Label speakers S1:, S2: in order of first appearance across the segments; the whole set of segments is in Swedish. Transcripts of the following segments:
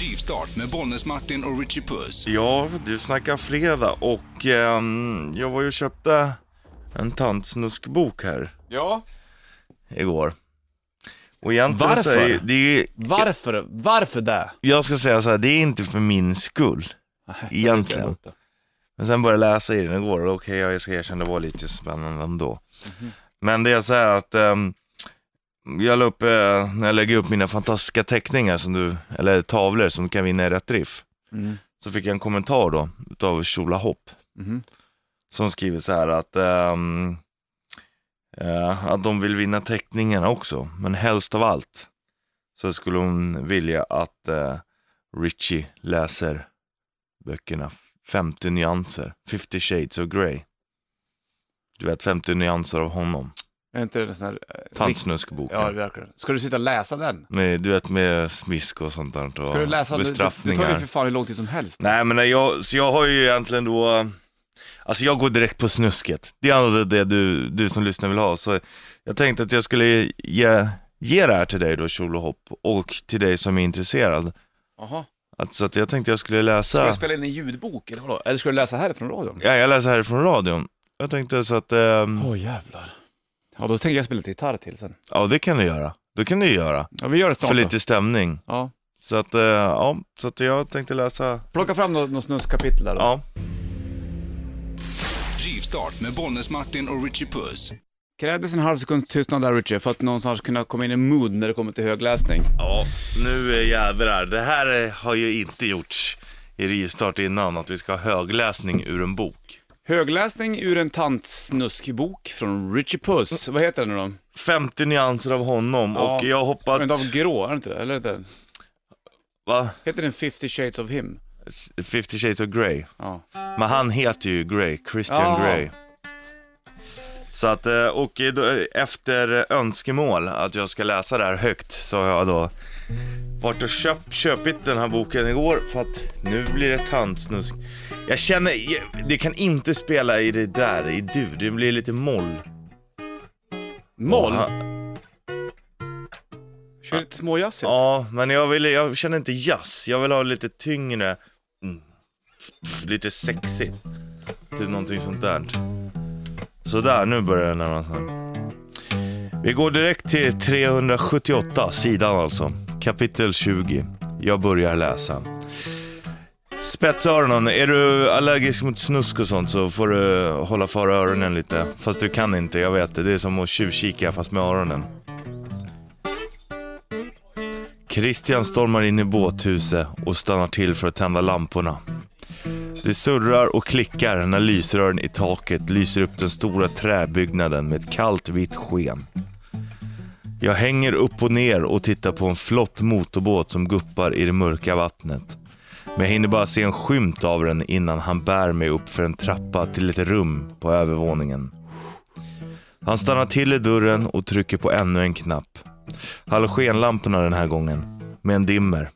S1: Rivstart med Bollnäs-Martin och Richie Puss.
S2: Ja, du snackar fredag och ehm, jag var ju och köpte en tantsnuskbok här
S3: Ja.
S2: igår. Och egentligen
S3: Varför?
S2: Så är det är,
S3: Varför? Varför det?
S2: jag ska säga så här, det är inte för min skull. Egentligen. Men sen började jag läsa i den igår och okej, jag ska erkänna det var lite spännande ändå. Men det är så här att ehm, jag la upp, eh, när jag lägger upp mina fantastiska teckningar, som du, eller tavlor som du kan vinna i rätt riff,
S3: Mm.
S2: så fick jag en kommentar då utav Shola Hopp.
S3: Mhm.
S2: som skriver så här att, ehm, eh, att de vill vinna teckningarna också, men helst av allt så skulle hon vilja att eh, Richie läser böckerna 50 nyanser, 50 shades of Grey. Du vet 50 nyanser av honom,
S3: Är inte det en sån här... eh,
S2: tantsnuskboken.
S3: Ja, verkligen. Ska du sitta och läsa den?
S2: Nej, du vet med smisk och sånt där och
S3: Ska du läsa? Det, det
S2: bestraffningar.
S3: tar ju för fan hur lång tid som helst.
S2: Nej men jag, så jag har ju egentligen då, alltså jag går direkt på snusket. Det är det du, du som lyssnar vill ha. Så jag tänkte att jag skulle ge, ge det här till dig då, Tjolohopp, och till dig som är intresserad.
S3: Jaha.
S2: Att, så att jag tänkte jag skulle
S3: Ska
S2: läsa,
S3: du spela in en ljudbok eller vadå? Eller ska du läsa härifrån radion?
S2: ja jag läser här från radion. Jag tänkte så att, ehm,
S3: Åh jävlar. Ja, då tänker jag spela lite gitarr till sen.
S2: ja det kan du göra. Det kan du göra,
S3: Ja, vi gör det snart
S2: för
S3: då.
S2: lite stämning.
S3: Ja.
S2: Så att, eh, ja, så att jag tänkte läsa,
S3: Plocka fram något, något snusskapitel där då.
S2: ja.
S1: Rivstart med Bollnäs-Martin och Richie Puss.
S3: Krävdes en halv sekund tystnad där Richie, för att någonstans kunna komma in i mood när det kommer till högläsning.
S2: Ja, nu är jädrar. Det här eh, har ju inte gjorts i rivstart innan, att vi ska ha högläsning ur en bok.
S3: Högläsning ur en tantsnuskbok från Richie Puss. Vad heter den nu då?
S2: 50 nyanser av honom
S3: Ja,
S2: och jag har hoppat...
S3: Men av grå, är det inte det? Eller är det?
S2: Va?
S3: Heter den 50 shades of him?
S2: 50 shades of Grey.
S3: Ja.
S2: Men han heter ju Grey, Christian
S3: Jaha.
S2: Grey. Så att, eh, och då, efter önskemål att jag ska läsa det här högt så har jag då varit och köpt, köpit den här boken igår för att nu blir det tandsnusk. Jag känner, jag- det kan inte spela i det där, i dur, det blir lite moll.
S3: Moll?
S2: Ja,
S3: Kör lite småjazzigt.
S2: Ja, men jag, vill, jag känner inte jazz. Jag vill ha lite tyngre, mm, lite sexigt. Typ någonting sånt där. Sådär, nu börjar det närma sig. Vi går direkt till 378, sidan alltså. Kapitel 20. Jag börjar läsa. Spetsöronen, är du allergisk mot snusk och sånt så får du hålla för öronen lite. Fast du kan inte, jag vet det. Det är som att tjuvkika fast med öronen. Christian stormar in i båthuset och stannar till för att tända lamporna. Det surrar och klickar när lysrören i taket lyser upp den stora träbyggnaden med ett kallt vitt sken. Jag hänger upp och ner och tittar på en flott motorbåt som guppar i det mörka vattnet. Men jag hinner bara se en skymt av den innan han bär mig upp för en trappa till ett rum på övervåningen. Han stannar till i dörren och trycker på ännu en knapp. Halogenlamporna den här gången, med en dimmer.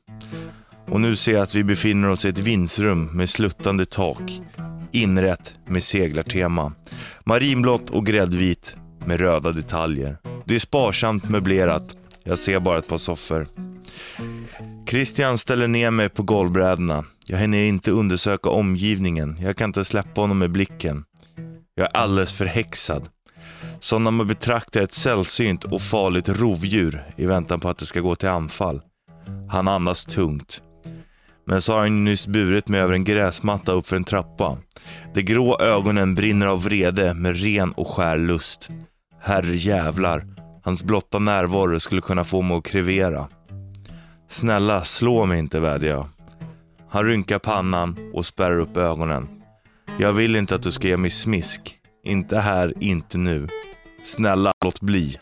S2: Och nu ser jag att vi befinner oss i ett vindsrum med sluttande tak. Inrätt med seglartema. Marinblått och gräddvit med röda detaljer. Det är sparsamt möblerat. Jag ser bara ett par soffor. Christian ställer ner mig på golvbrädorna. Jag hinner inte undersöka omgivningen. Jag kan inte släppa honom med blicken. Jag är alldeles förhäxad. Som när man betraktar ett sällsynt och farligt rovdjur i väntan på att det ska gå till anfall. Han andas tungt. Men så har han nyss burit mig över en gräsmatta upp för en trappa. De grå ögonen brinner av vrede med ren och skär lust. Herre jävlar, hans blotta närvaro skulle kunna få mig att krevera. Snälla, slå mig inte vädjar jag. Han rynkar pannan och spärrar upp ögonen. Jag vill inte att du ska ge mig smisk. Inte här, inte nu. Snälla, låt bli.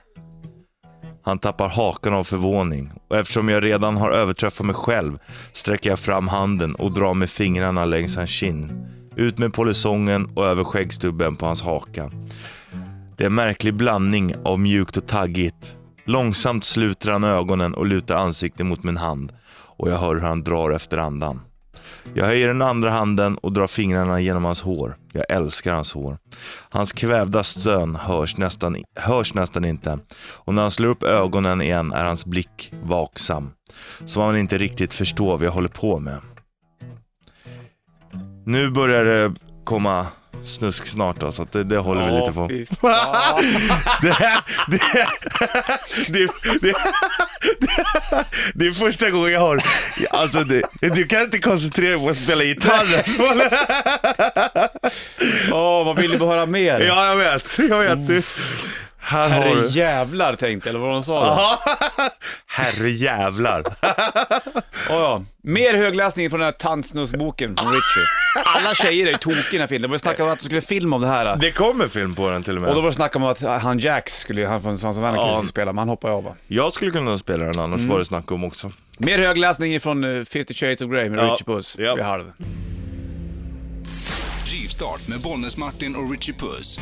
S2: Han tappar hakan av förvåning och eftersom jag redan har överträffat mig själv sträcker jag fram handen och drar med fingrarna längs hans kind. Ut med polisongen och över skäggstubben på hans haka. Det är en märklig blandning av mjukt och taggigt. Långsamt sluter han ögonen och lutar ansiktet mot min hand och jag hör hur han drar efter andan. Jag höjer den andra handen och drar fingrarna genom hans hår. Jag älskar hans hår. Hans kvävda stön hörs nästan, hörs nästan inte. Och när han slår upp ögonen igen är hans blick vaksam. Som om han inte riktigt förstår vad jag håller på med. Nu börjar det komma snusk snart då, så att det, det håller vi lite på.
S3: fy fan.
S2: Det, det, det, det, det är första gången jag har, alltså det, du kan inte koncentrera dig på att spela gitarr alltså.
S3: Åh, vad vill du höra mer?
S2: Ja jag vet, jag vet. Här har
S3: Herre
S2: du.
S3: jävlar tänkte eller vad de sa då.
S2: Herre jävlar.
S3: Oh, ja. Mer högläsning från den här tantsnuskboken från Richie. Alla tjejer är tokiga i den här filmen. Det var ju snack om att de skulle filma om det här.
S2: Det kommer film på den till och
S3: Och då
S2: med.
S3: var det snack om att han Jax skulle, han från Sons of Anarchy skulle spela, men han hoppade av va?
S2: Jag skulle kunna spela den annars var det snack om också.
S3: Mer högläsning från uh, 50 Shades of Grey med
S2: Ja.
S3: Richie Puss
S2: Ja.
S3: vid halv.
S1: Rivstart med Bollnäs-Martin och Richie Puss.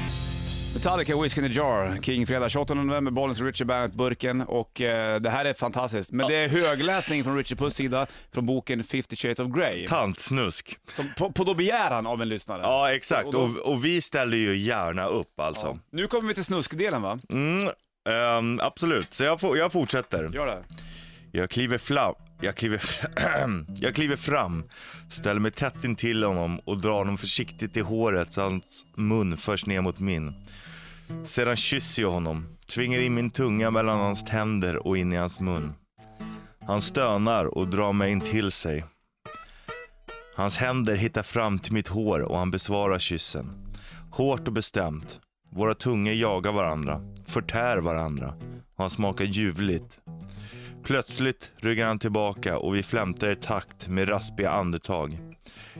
S3: Metallica, Whiskey in a Jar, King fredag 28 november, Bollens och Richie Bandet, Burken och eh, det här är fantastiskt. Men det är högläsning från Richie Puss sida från boken 50 Shades of Grey.
S2: Tantsnusk.
S3: Som på, på då begäran av en lyssnare.
S2: Ja exakt,
S3: Och då-
S2: och, och vi ställer ju gärna upp alltså.
S3: Ja. Nu kommer vi till snuskdelen va?
S2: Mm, ehm, absolut, så jag, jag fortsätter.
S3: Gör det.
S2: Jag kliver fram, jag kliver, jag kliver fram, ställer mig tätt intill honom och drar honom försiktigt i håret så hans mun förs ner mot min. Sedan kysser jag honom, tvingar in min tunga mellan hans tänder och in i hans mun. Han stönar och drar mig in till sig. Hans händer hittar fram till mitt hår och han besvarar kyssen. Hårt och bestämt. Våra tungor jagar varandra, förtär varandra och han smakar ljuvligt. Plötsligt ryggar han tillbaka och vi flämtar i takt med raspiga andetag.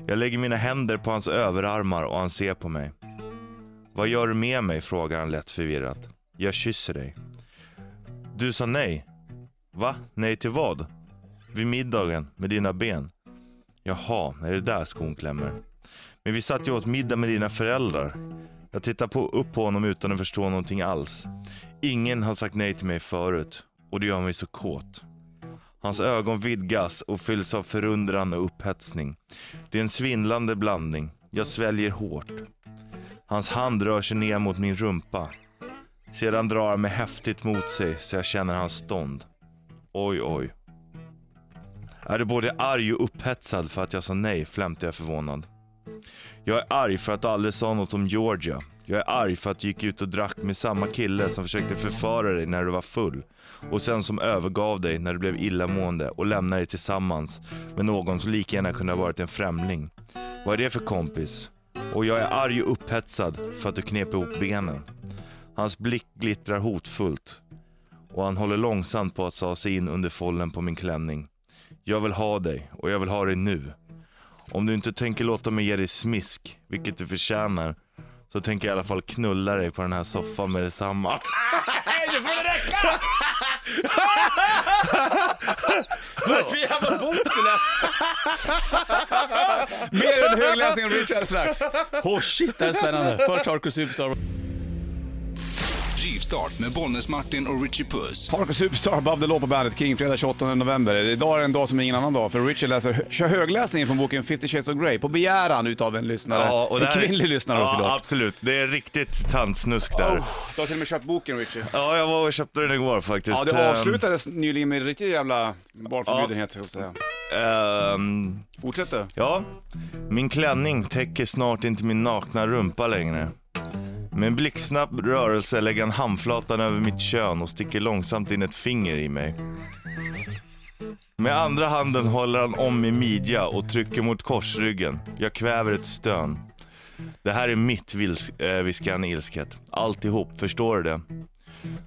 S2: Jag lägger mina händer på hans överarmar och han ser på mig. Vad gör du med mig? frågar han lätt förvirrat. Jag kysser dig. Du sa nej. Va? Nej till vad? Vid middagen med dina ben. Jaha, är det där skon klämmer? Men vi satt ju åt middag med dina föräldrar. Jag tittar på, upp på honom utan att förstå någonting alls. Ingen har sagt nej till mig förut och det gör mig så kåt. Hans ögon vidgas och fylls av förundran och upphetsning. Det är en svindlande blandning. Jag sväljer hårt. Hans hand rör sig ner mot min rumpa. Sedan drar han mig häftigt mot sig så jag känner hans stånd. Oj, oj. Är du både arg och upphetsad för att jag sa nej, flämtar jag förvånad. Jag är arg för att du aldrig sa något om Georgia. Jag är arg för att du gick ut och drack med samma kille som försökte förföra dig när du var full. Och sen som övergav dig när du blev illamående och lämnade dig tillsammans med någon som lika gärna kunde ha varit en främling. Vad är det för kompis? Och jag är arg och upphetsad för att du knep ihop benen. Hans blick glittrar hotfullt och han håller långsamt på att ta sig in under follen på min klänning. Jag vill ha dig och jag vill ha dig nu. Om du inte tänker låta mig ge dig smisk, vilket du förtjänar, så tänker jag i alla fall knulla dig på den här soffan med detsamma.
S3: Nej, nu får det räcka! Vad är det för jävla bok det där? Mer än högläsning av Richard strax. Oh shit, det här är spännande. Först Hardcore Superstar.
S1: Rivstart med Bollnäs-Martin och Richie Puss.
S3: Hardcore Superstar, Law på bandet, King, fredag 28 november. Idag är en dag som ingen annan dag, för Richard läser, kör högläsningen från boken 50 Shades of Grey på begäran utav en lyssnare. en
S2: det här-
S3: kvinnlig lyssnare också
S2: Ja,
S3: idag.
S2: absolut. Det är riktigt tantsnusk där.
S3: Oh, du har till och med köpt boken Richie.
S2: Ja, jag var och köpte den igår faktiskt.
S3: Ja, det
S2: Ehm,
S3: avslutades nyligen med riktigt jävla barnförbjudenhet, höll jag säga.
S2: ehm,
S3: Fortsätt du.
S2: Ja, min klänning täcker snart inte min nakna rumpa längre. Med en blixtsnabb rörelse lägger han handflatan över mitt kön och sticker långsamt in ett finger i mig. Med andra handen håller han om min midja och trycker mot korsryggen. Jag kväver ett stön. Det här är mitt, vils- äh, viskar han ilsket. Alltihop, förstår du det?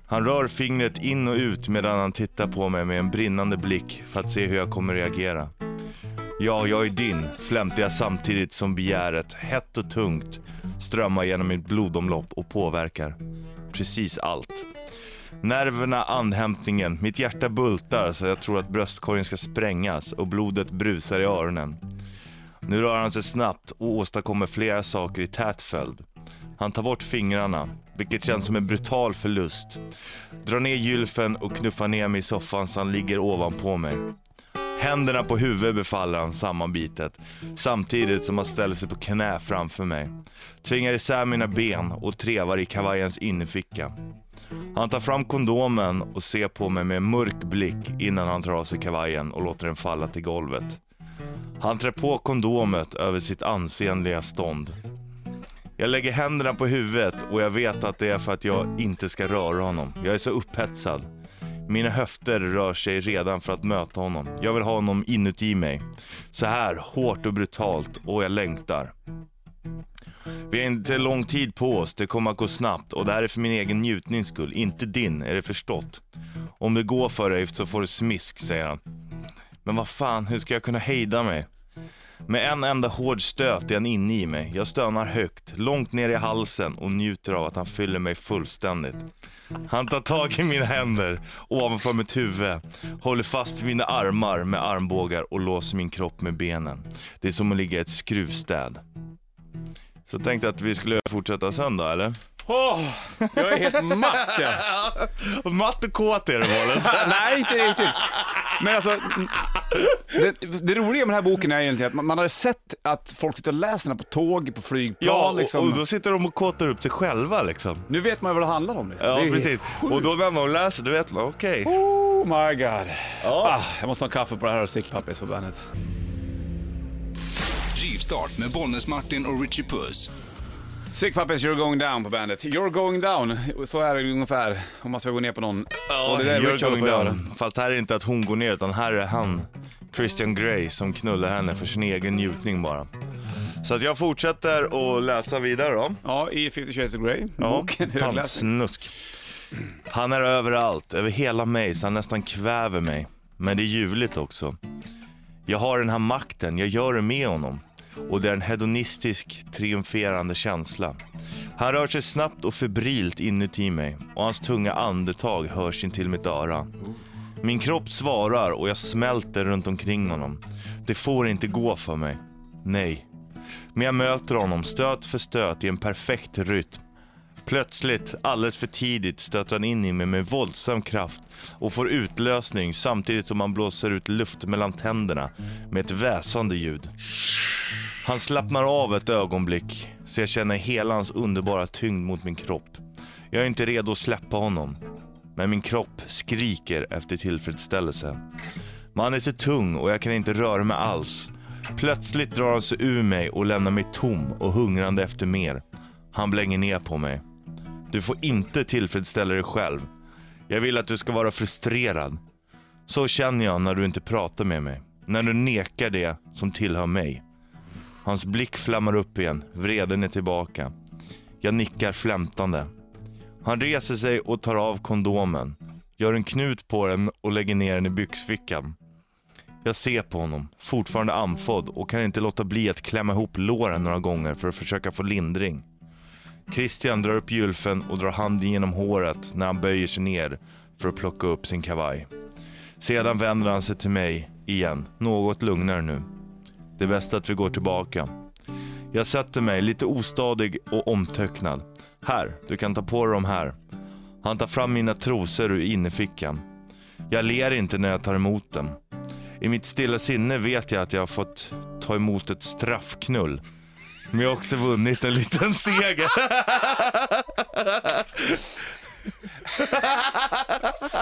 S2: Han rör fingret in och ut medan han tittar på mig med en brinnande blick för att se hur jag kommer reagera. Ja, jag är din, flämtar jag samtidigt som begäret, hett och tungt, strömmar genom mitt blodomlopp och påverkar precis allt. Nerverna, andhämtningen, mitt hjärta bultar så jag tror att bröstkorgen ska sprängas och blodet brusar i öronen. Nu rör han sig snabbt och åstadkommer flera saker i tät följd. Han tar bort fingrarna, vilket känns som en brutal förlust. Drar ner gylfen och knuffar ner mig i soffan så han ligger ovanpå mig. Händerna på huvudet befaller han sammanbitet, samtidigt som han ställer sig på knä framför mig. Tvingar isär mina ben och trevar i kavajens innerficka. Han tar fram kondomen och ser på mig med en mörk blick innan han tar av sig kavajen och låter den falla till golvet. Han trär på kondomet över sitt ansenliga stånd. Jag lägger händerna på huvudet och jag vet att det är för att jag inte ska röra honom. Jag är så upphetsad. Mina höfter rör sig redan för att möta honom. Jag vill ha honom inuti mig. Så här, hårt och brutalt och jag längtar. Vi har inte lång tid på oss, det kommer att gå snabbt och det här är för min egen njutnings skull, inte din, är det förstått? Om det går för dig så får du smisk, säger han. Men vad fan, hur ska jag kunna hejda mig? Med en enda hård stöt är han inne i mig. Jag stönar högt, långt ner i halsen och njuter av att han fyller mig fullständigt. Han tar tag i mina händer ovanför mitt huvud, håller fast vid mina armar med armbågar och låser min kropp med benen. Det är som att ligga i ett skruvstäd. Så tänkte att vi skulle fortsätta sen då, eller?
S3: Åh, jag är helt matt ja.
S2: Matt och kåt är det målet.
S3: Nej, inte riktigt. Men alltså, det, det roliga med den här boken är egentligen att man, man har ju sett att folk sitter och läser den på tåg, på flygplan.
S2: Ja, och,
S3: liksom.
S2: och då sitter de och kåtar upp sig själva liksom.
S3: Nu vet man ju vad det handlar om. Liksom.
S2: Ja,
S3: det är
S2: precis. Och då när man läser, då vet man, okej.
S3: Oh my god.
S2: Ja.
S3: Ah, jag måste ha kaffe på det här och Sick Puppies på bandet.
S1: Rivstart med Bollnäs-Martin och Richie Puss.
S3: Sick Puppies, You're going down på bandet. You're going down, så är det ungefär om man ska gå ner på någon. och det där
S2: you're
S3: Richard
S2: going down. Fast här är inte att hon går ner, utan här är han, Christian Grey, som knullar henne för sin egen njutning bara. Så att jag fortsätter att läsa vidare då.
S3: Ja, i 50 Shades of Grey.
S2: Ja, tantsnusk. Han är överallt, över hela mig, så han nästan kväver mig. Men det är ljuvligt också. Jag har den här makten, jag gör det med honom. Och det är en hedonistisk, triumferande känsla. Han rör sig snabbt och febrilt inuti mig och hans tunga andetag hörs in till mitt öra. Min kropp svarar och jag smälter runt omkring honom. Det får inte gå för mig. Nej. Men jag möter honom stöt för stöt i en perfekt rytm. Plötsligt, alldeles för tidigt, stöter han in i mig med våldsam kraft och får utlösning samtidigt som han blåser ut luft mellan tänderna med ett väsande ljud. Han slappnar av ett ögonblick så jag känner hela hans underbara tyngd mot min kropp. Jag är inte redo att släppa honom, men min kropp skriker efter tillfredsställelse. Men han är så tung och jag kan inte röra mig alls. Plötsligt drar han sig ur mig och lämnar mig tom och hungrande efter mer. Han blänger ner på mig. Du får inte tillfredsställa dig själv. Jag vill att du ska vara frustrerad. Så känner jag när du inte pratar med mig. När du nekar det som tillhör mig. Hans blick flammar upp igen, vreden är tillbaka. Jag nickar flämtande. Han reser sig och tar av kondomen, gör en knut på den och lägger ner den i byxfickan. Jag ser på honom, fortfarande andfådd och kan inte låta bli att klämma ihop låren några gånger för att försöka få lindring. Christian drar upp gylfen och drar handen genom håret när han böjer sig ner för att plocka upp sin kavaj. Sedan vänder han sig till mig igen, något lugnare nu. Det är bäst att vi går tillbaka. Jag sätter mig lite ostadig och omtöcknad. Här, du kan ta på dig de här. Han tar fram mina trosor ur innerfickan. Jag ler inte när jag tar emot dem. I mitt stilla sinne vet jag att jag har fått ta emot ett straffknull. Men jag har också vunnit en liten seger.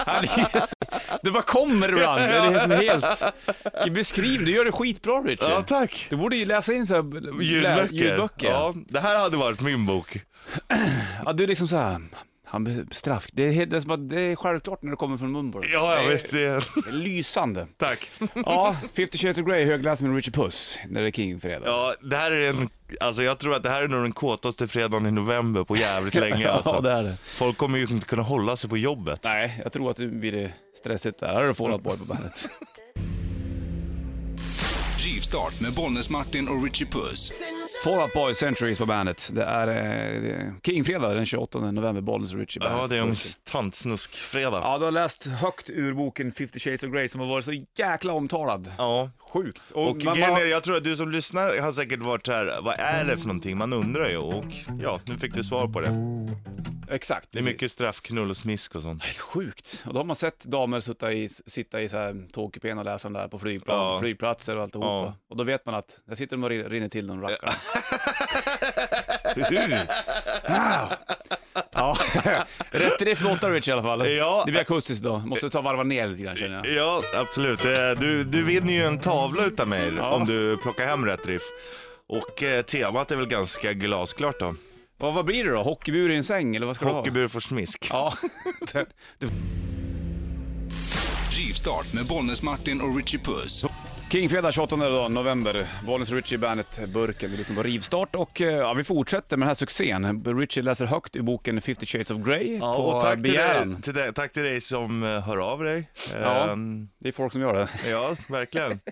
S3: Han är- Det bara kommer ibland. Det är som helt... Beskriv, du gör det skitbra Richard.
S2: Ja, tack.
S3: Du borde ju läsa in så här,
S2: Ljudböcker.
S3: ljudböcker.
S2: Ja, det här hade varit min bok.
S3: Ja, du är liksom så här, han straff. Det är, det är, som att det är självklart när det kommer från dig.
S2: Ja, ja
S3: Det är
S2: visst. Det...
S3: Lysande.
S2: Tack.
S3: Ja, 50 Shades of Grey, högläsning med Richard Puss, när det är King-fredag.
S2: Ja, det här är en, alltså jag tror att det här är nog den kåtaste fredagen i november på jävligt länge alltså.
S3: ja, det är det.
S2: Folk kommer ju inte kunna hålla sig på jobbet.
S3: Nej, jag tror att det blir stressigt där. Här har du Fall Out Boy på bandet.
S1: Rivstart med Bollnäs-Martin och Richie Puss.
S3: Fall Out Boy Centuries på bandet. Det är eh, King-fredag den 28 november, Bollnäs och Richie
S2: Ja, det är en tantsnuskfredag.
S3: Ja, du har läst högt ur boken 50 Shades of Grey som har varit så jäkla omtalad.
S2: Ja.
S3: Sjukt.
S2: Och
S3: man-
S2: grejen
S3: man-
S2: är, jag tror att du som lyssnar har säkert varit så här, vad är det för någonting? Man undrar ju och ja, nu fick du svar på det.
S3: Exakt.
S2: Det är mycket straff, knull och smisk och sånt.
S3: Helt sjukt. Och då har man sett damer sitta i, sitta i så här tågkupén och läsa om det här på flygplan,
S2: Ja.
S3: flygplatser och alltihopa.
S2: Ja.
S3: Och då vet man att där sitter de och rin- rinner till de rackarna. wow. Ja, rätt riff låtar Rich i alla fall.
S2: Ja.
S3: Det blir akustiskt idag. Måste ta varva ner lite grann känner jag.
S2: Ja, absolut. Eh, Du, du vinner ju en tavla utav mig
S3: Ja.
S2: om du plockar hem rätt riff. Och eh, temat är väl ganska glasklart då.
S3: Vad, vad blir det då? Hockeybur i en säng eller vad ska du ha?
S2: Hockeybur får smisk.
S3: Ja, det, det,
S1: Rivstart med Bollnäs-Martin och Richie Puss.
S3: Kingfredag 28 då, november. Bollnäs och Richie Bandet, Burken. Vi lyssnar på Rivstart och eh, ja, vi fortsätter med den här succén. Richie läser högt ur boken 50 Shades of Grey
S2: Ja,
S3: på
S2: och tack till,
S3: begäran.
S2: dig, till dig, tack till dig som eh, hör av dig.
S3: Ja.
S2: Ehm,
S3: Det är folk som gör det.
S2: ja verkligen.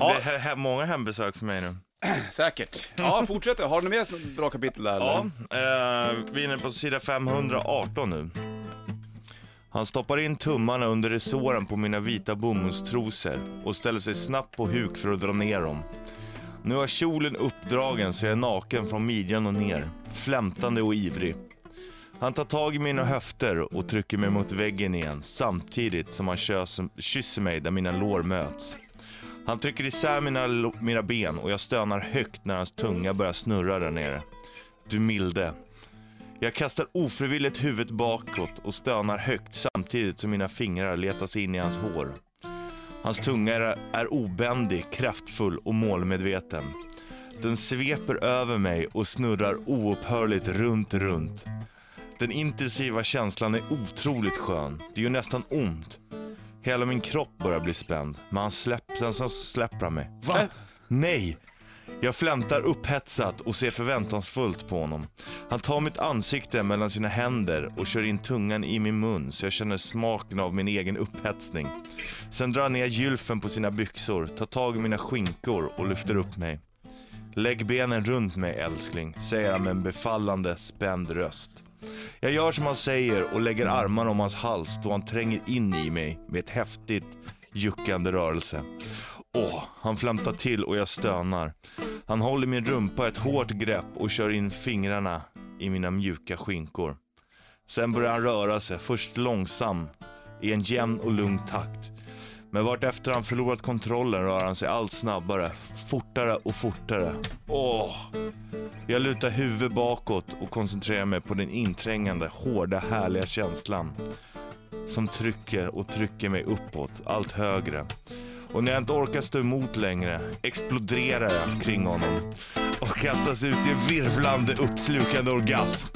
S3: Ja.
S2: Det är he- många hembesök för mig nu.
S3: Säkert. Ja, fortsätter. Har du med ett bra kapitel där?
S2: Ja,
S3: eller?
S2: eh, vi är inne på sida 518 nu. Han stoppar in tummarna under resåren på mina vita bomullstrosor och ställer sig snabbt på huk för att dra ner dem. Nu har kjolen uppdragen så jag är naken från midjan och ner, flämtande och ivrig. Han tar tag i mina höfter och trycker mig mot väggen igen samtidigt som han kysser mig där mina lår möts. Han trycker isär mina, mina ben och jag stönar högt när hans tunga börjar snurra där nere. Du milde. Jag kastar ofrivilligt huvudet bakåt och stönar högt samtidigt som mina fingrar letar sig in i hans hår. Hans tunga är, är obändig, kraftfull och målmedveten. Den sveper över mig och snurrar oupphörligt runt, runt. Den intensiva känslan är otroligt skön. Det gör nästan ont. Hela min kropp börjar bli spänd, men han släpp, sen så släpper han mig. Va? Nej! Jag flämtar upphetsat och ser förväntansfullt på honom. Han tar mitt ansikte mellan sina händer och kör in tungan i min mun så jag känner smaken av min egen upphetsning. Sen drar han ner gylfen på sina byxor, tar tag i mina skinkor och lyfter upp mig. Lägg benen runt mig älskling, säger han med en befallande spänd röst. Jag gör som han säger och lägger armarna om hans hals då han tränger in i mig med ett häftigt juckande rörelse. Åh, han flämtar till och jag stönar. Han håller min rumpa ett hårt grepp och kör in fingrarna i mina mjuka skinkor. Sen börjar han röra sig, först långsam, i en jämn och lugn takt. Men vartefter han förlorat kontrollen rör han sig allt snabbare, fortare och fortare. Åh! Jag lutar huvudet bakåt och koncentrerar mig på den inträngande, hårda, härliga känslan. Som trycker och trycker mig uppåt, allt högre. Och när jag inte orkar stå emot längre exploderar jag kring honom och kastas ut i en virvlande, uppslukande orgasm.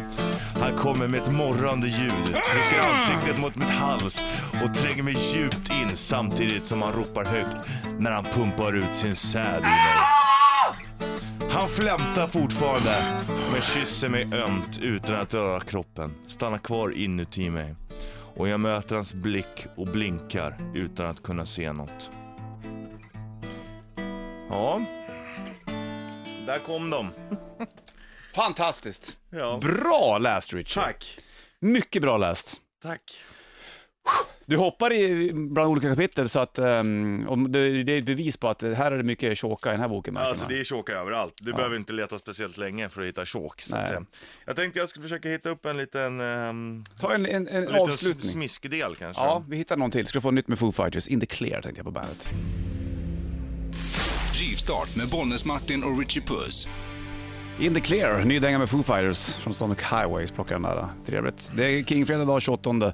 S2: Han kommer med ett morrande ljud, trycker ansiktet mot mitt hals och tränger mig djupt in samtidigt som han ropar högt när han pumpar ut sin säd i mig. Han flämtar fortfarande, men kysser mig ömt utan att röra kroppen. Stannar kvar inuti mig. Och jag möter hans blick och blinkar utan att kunna se något. Ja. Där kom de.
S3: Fantastiskt.
S2: Ja.
S3: Bra läst Richie.
S2: Tack.
S3: Mycket bra läst.
S2: Tack.
S3: Du hoppar i bland olika kapitel så att um, om det, det är ett bevis på att här är det mycket tjåka i den här boken.
S2: Alltså det är tjåka överallt. Du behöver inte leta speciellt länge för att hitta tjåk. Så att
S3: Nej.
S2: säga. Jag tänkte jag skulle försöka hitta upp en liten, um,
S3: Ta en, en, en
S2: en liten
S3: avslutning.
S2: smiskdel kanske.
S3: Ja, vi hittar någon till. Ska du få nytt med Foo Fighters. In the clear tänkte jag på bandet.
S1: Rivstart med Bollnäs-Martin och Richie Puss.
S3: In the clear, ny dänga med Foo Fighters från Sonic Highways plockar den där. Trevligt. Det är King-fredag dag 28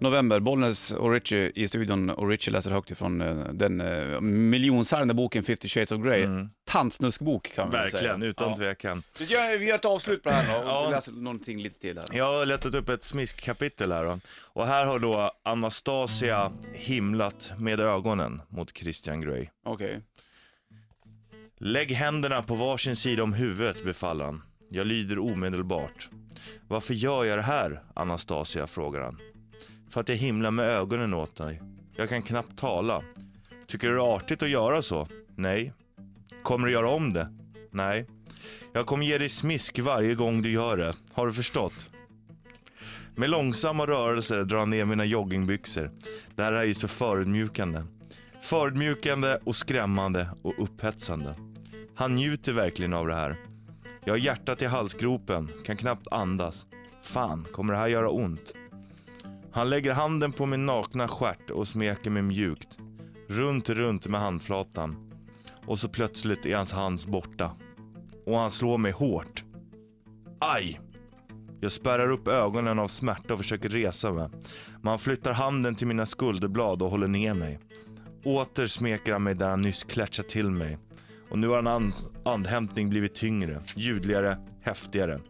S3: november. Bollnäs och Richie i studion och Richie läser högt ifrån eh, den uh, miljonsäljande boken 50 Shades of Grey. Tantsnuskbok kan man väl säga.
S2: Verkligen, utan tvekan.
S3: Vi gör, vi gör ett avslut på det här då och
S2: Ja.
S3: läser någonting lite till här.
S2: Jag har letat upp ett smiskkapitel här då. Och här har då Anastasia himlat med ögonen mot Christian Grey.
S3: Okej.
S2: Lägg händerna på varsin sida om huvudet, befaller han. Jag lyder omedelbart. Varför gör jag det här, Anastasia, frågar han. För att jag himlar med ögonen åt dig. Jag kan knappt tala. Tycker du det är artigt att göra så? Nej. Kommer du göra om det? Nej. Jag kommer ge dig smisk varje gång du gör det. Har du förstått? Med långsamma rörelser drar han ner mina joggingbyxor. Det här är ju så förödmjukande. Förödmjukande och skrämmande och upphetsande. Han njuter verkligen av det här. Jag har hjärtat i halsgropen, kan knappt andas. Fan, kommer det här göra ont? Han lägger handen på min nakna stjärt och smeker mig mjukt. Runt, runt med handflatan. Och så plötsligt är hans hand borta. Och han slår mig hårt. Aj! Jag spärrar upp ögonen av smärta och försöker resa mig. Men han flyttar handen till mina skulderblad och håller ner mig. Åter smeker han mig där han nyss klätschat till mig. Och nu har en and andhämtning blivit tyngre, ljudligare, häftigare.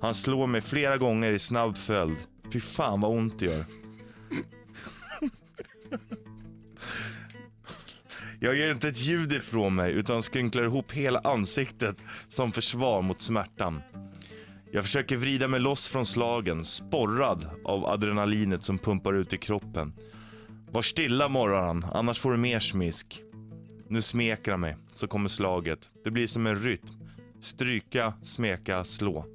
S2: Han slår mig flera gånger i snabb följd. Fy fan vad ont det gör. Jag ger inte ett ljud ifrån mig utan skrynklar ihop hela ansiktet som försvar mot smärtan. Jag försöker vrida mig loss från slagen, sporrad av adrenalinet som pumpar ut i kroppen. Var stilla morrar han, annars får du mer smisk. Nu smeker han mig, så kommer slaget. Det blir som en rytm. Stryka, smeka, slå.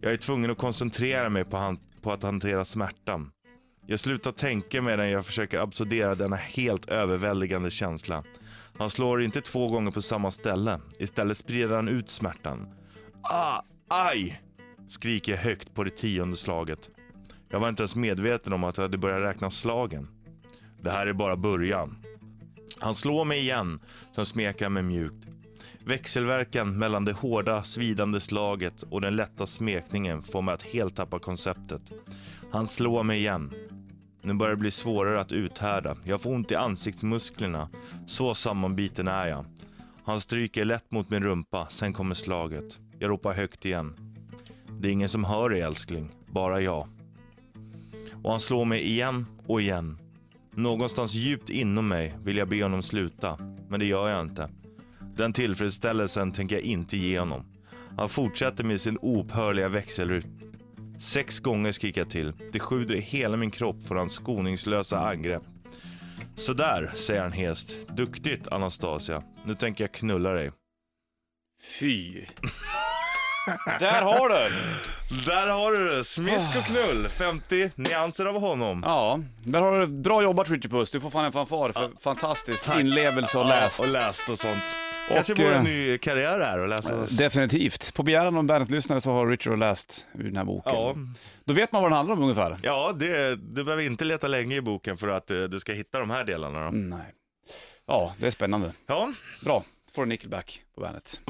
S2: Jag är tvungen att koncentrera mig på, han- på att hantera smärtan. Jag slutar tänka medan jag försöker absorbera denna helt överväldigande känsla. Han slår inte två gånger på samma ställe. Istället sprider han ut smärtan. Ah, aj! Skriker jag högt på det tionde slaget. Jag var inte ens medveten om att jag hade börjat räkna slagen. Det här är bara början. Han slår mig igen, sen smeker han mig mjukt. Växelverkan mellan det hårda, svidande slaget och den lätta smekningen får mig att helt tappa konceptet. Han slår mig igen. Nu börjar det bli svårare att uthärda. Jag får ont i ansiktsmusklerna. Så sammanbiten är jag. Han stryker lätt mot min rumpa, sen kommer slaget. Jag ropar högt igen. Det är ingen som hör dig älskling, bara jag. Och han slår mig igen och igen. Någonstans djupt inom mig vill jag be honom sluta, men det gör jag inte. Den tillfredsställelsen tänker jag inte ge honom. Han fortsätter med sin oupphörliga växelrytm. Sex gånger skriker jag till. Det sjuder i hela min kropp för hans skoningslösa angrepp. Sådär, säger han hest. Duktigt Anastasia. Nu tänker jag knulla dig.
S3: Fy. Där har du.
S2: Där har du det! Smisk och knull. 50 nyanser av honom.
S3: Ja, där har du Bra jobbat Richie Puss. Du får fan en fanfar för fantastisk inlevelse och läst.
S2: Ja, och läst och sånt. Kanske får
S3: eh,
S2: en ny karriär här och läsa.
S3: Definitivt. På begäran av Bandet-lyssnare så har Richard läst ur den här boken.
S2: Ja.
S3: Då vet man vad den handlar om ungefär.
S2: Ja, det, du behöver inte leta länge i boken för att eh, du ska hitta de här delarna. Då.
S3: Nej. Ja, det är spännande.
S2: Ja,
S3: Bra. får du Nickelback på bandet.